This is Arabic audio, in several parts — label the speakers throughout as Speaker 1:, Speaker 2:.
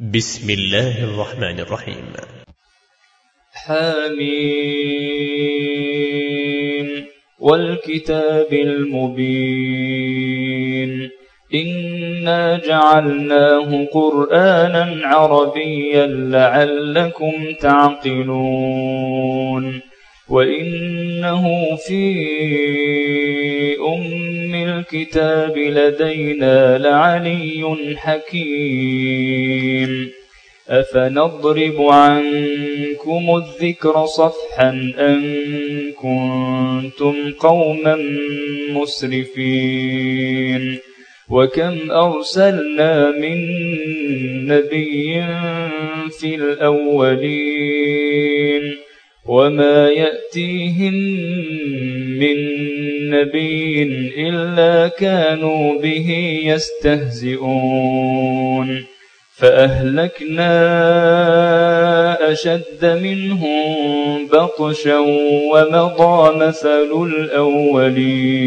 Speaker 1: بسم الله الرحمن الرحيم.
Speaker 2: حميم والكتاب المبين. إنا جعلناه قرآنا عربيا لعلكم تعقلون. وإنه في أم الكتاب لدينا لعلي حكيم. أفنضرب عنكم الذكر صفحا أن كنتم قوما مسرفين. وكم أرسلنا من نبي في الأولين. وما يأتيهم من نبي إلا كانوا به يستهزئون فأهلكنا أشد منهم بطشا ومضى مثل الأولين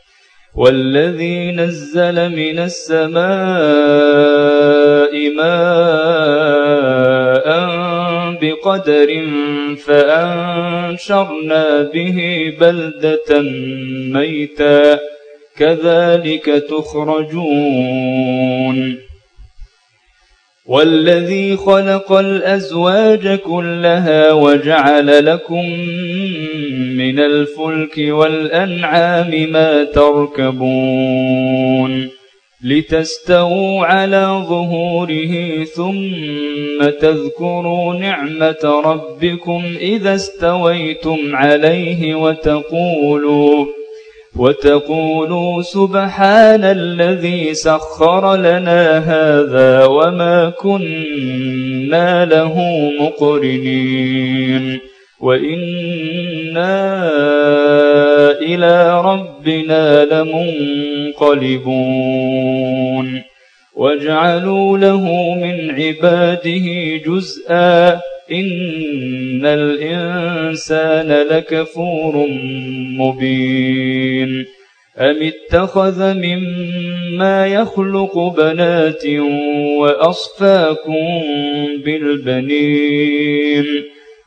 Speaker 2: والذي نزل من السماء ماء بقدر فأنشرنا به بلدة ميتا كذلك تخرجون. والذي خلق الأزواج كلها وجعل لكم من الفلك والأنعام ما تركبون لتستووا على ظهوره ثم تذكروا نعمة ربكم إذا استويتم عليه وتقولوا وتقولوا سبحان الذي سخر لنا هذا وما كنا له مقرنين وإنا إلى ربنا لمنقلبون واجعلوا له من عباده جزءا إن الإنسان لكفور مبين أم اتخذ مما يخلق بنات وأصفاكم بالبنين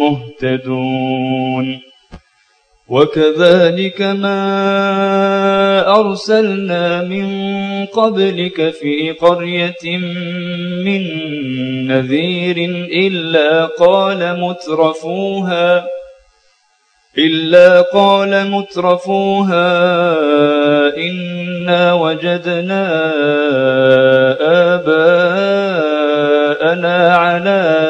Speaker 2: مهتدون وكذلك ما أرسلنا من قبلك في قرية من نذير إلا قال مترفوها إلا قال مترفوها إنا وجدنا آباءنا على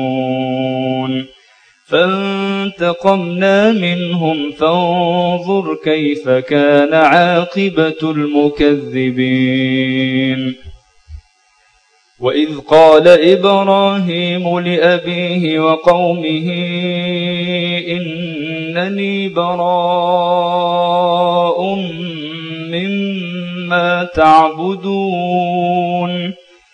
Speaker 2: فانتقمنا منهم فانظر كيف كان عاقبة المكذبين. وإذ قال إبراهيم لأبيه وقومه إنني براء مما تعبدون.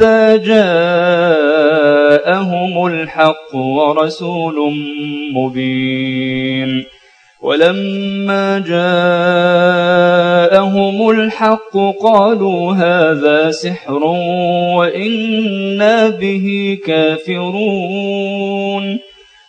Speaker 2: حتى جاءهم الحق ورسول مبين. ولما جاءهم الحق قالوا هذا سحر وإنا به كافرون.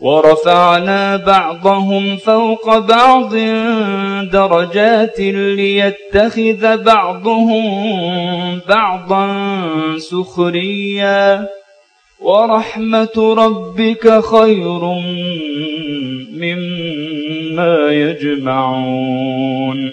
Speaker 2: ورفعنا بعضهم فوق بعض درجات ليتخذ بعضهم بعضا سخريا. ورحمة ربك خير مما يجمعون.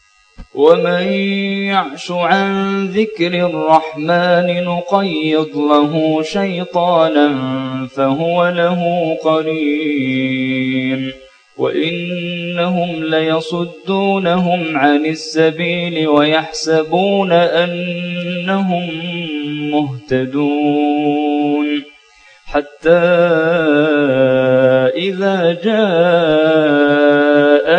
Speaker 2: ومن يعش عن ذكر الرحمن نقيض له شيطانا فهو له قرين. وإنهم ليصدونهم عن السبيل ويحسبون أنهم مهتدون. حتى إذا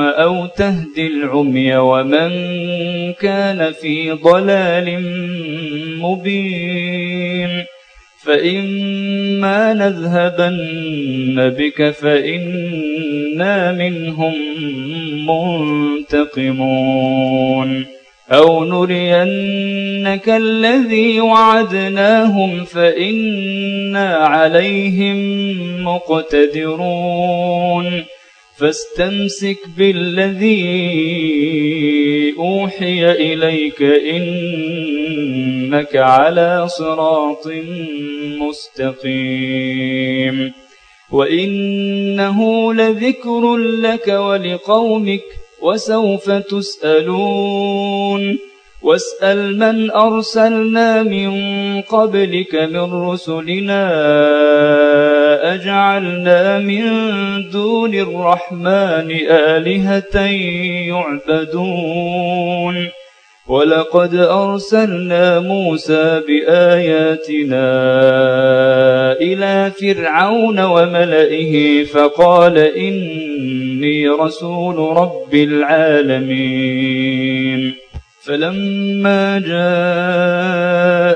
Speaker 2: أو تهدي العمي ومن كان في ضلال مبين فإما نذهبن بك فإنا منهم منتقمون أو نرينك الذي وعدناهم فإنا عليهم مقتدرون فاستمسك بالذي أوحي إليك إنك على صراط مستقيم. وإنه لذكر لك ولقومك وسوف تسألون. واسأل من أرسلنا من قبلك من رسلنا أجعلنا من دون الرحمن آلهة يعبدون. ولقد أرسلنا موسى بآياتنا إلى فرعون وملئه فقال إني رسول رب العالمين. فلما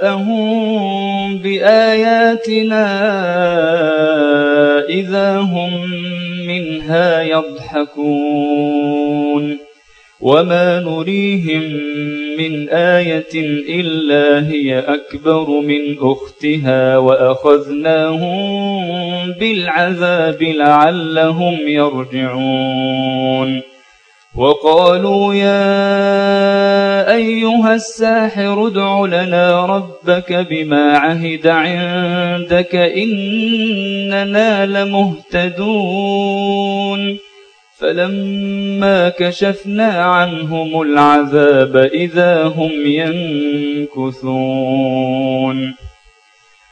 Speaker 2: جاءهم بآياتنا إذا هم منها يضحكون وما نريهم من آية إلا هي أكبر من أختها وأخذناهم بالعذاب لعلهم يرجعون وقالوا يا أيها الساحر ادع لنا ربك بما عهد عندك إننا لمهتدون. فلما كشفنا عنهم العذاب إذا هم ينكثون.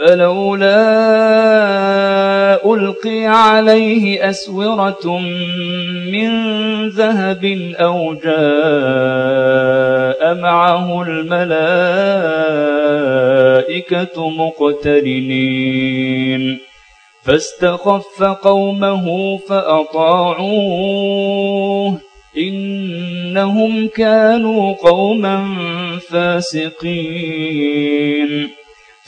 Speaker 2: فلولا ألقي عليه أسورة من ذهب أو جاء معه الملائكة مقترنين فاستخف قومه فأطاعوه إنهم كانوا قوما فاسقين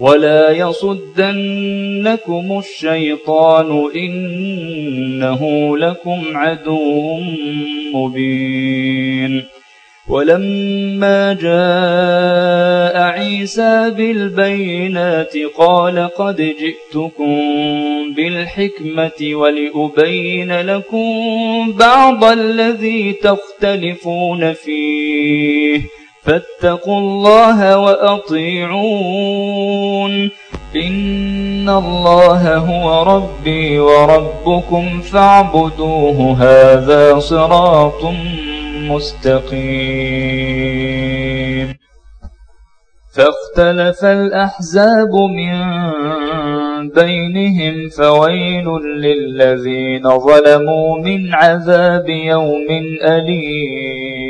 Speaker 2: ولا يصدنكم الشيطان إنه لكم عدو مبين ولما جاء عيسى بالبينات قال قد جئتكم بالحكمة ولأبين لكم بعض الذي تختلفون فيه فاتقوا الله وأطيعون. إن الله هو ربي وربكم فاعبدوه هذا صراط مستقيم. فاختلف الأحزاب من بينهم فويل للذين ظلموا من عذاب يوم أليم.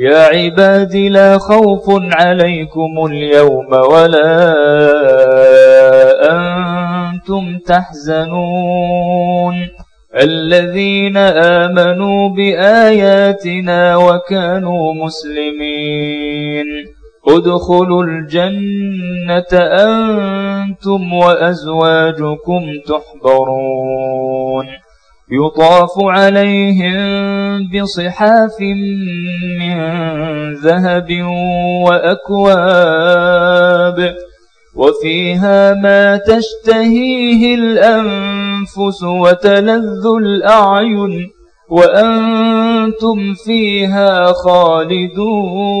Speaker 2: يا عباد لا خوف عليكم اليوم ولا أنتم تحزنون. الذين آمنوا بآياتنا وكانوا مسلمين. ادخلوا الجنة أنتم وأزواجكم تحبرون. يطاف عليهم بصحاف من ذهب وأكواب وفيها ما تشتهيه الأنفس وتلذ الأعين وأنتم فيها خالدون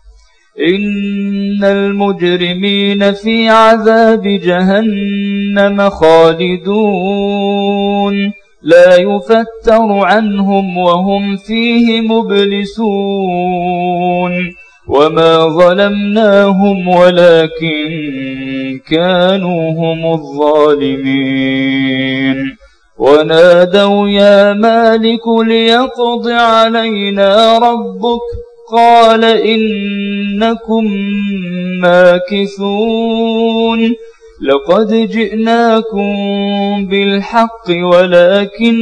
Speaker 2: إن المجرمين في عذاب جهنم خالدون. لا يفتر عنهم وهم فيه مبلسون. وما ظلمناهم ولكن كانوا هم الظالمين. ونادوا يا مالك ليقض علينا ربك. قال إنكم ماكثون لقد جئناكم بالحق ولكن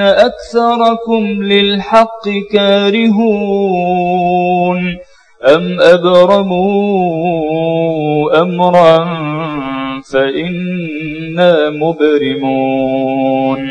Speaker 2: أكثركم للحق كارهون أم أبرموا أمرا فإنا مبرمون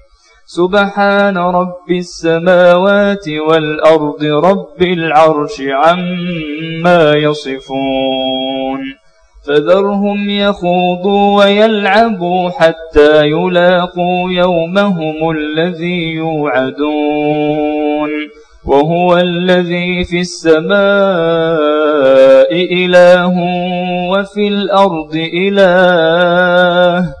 Speaker 2: سبحان رب السماوات والأرض رب العرش عما يصفون فذرهم يخوضوا ويلعبوا حتى يلاقوا يومهم الذي يوعدون وهو الذي في السماء إله وفي الأرض إله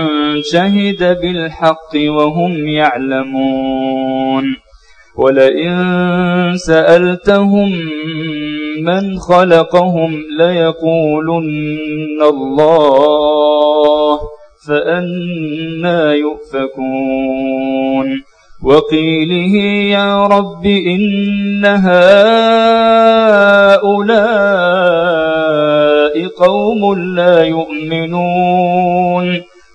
Speaker 2: شهد بالحق وهم يعلمون. ولئن سألتهم من خلقهم ليقولن الله فأنا يؤفكون. وقيله يا رب إن هؤلاء قوم لا يؤمنون.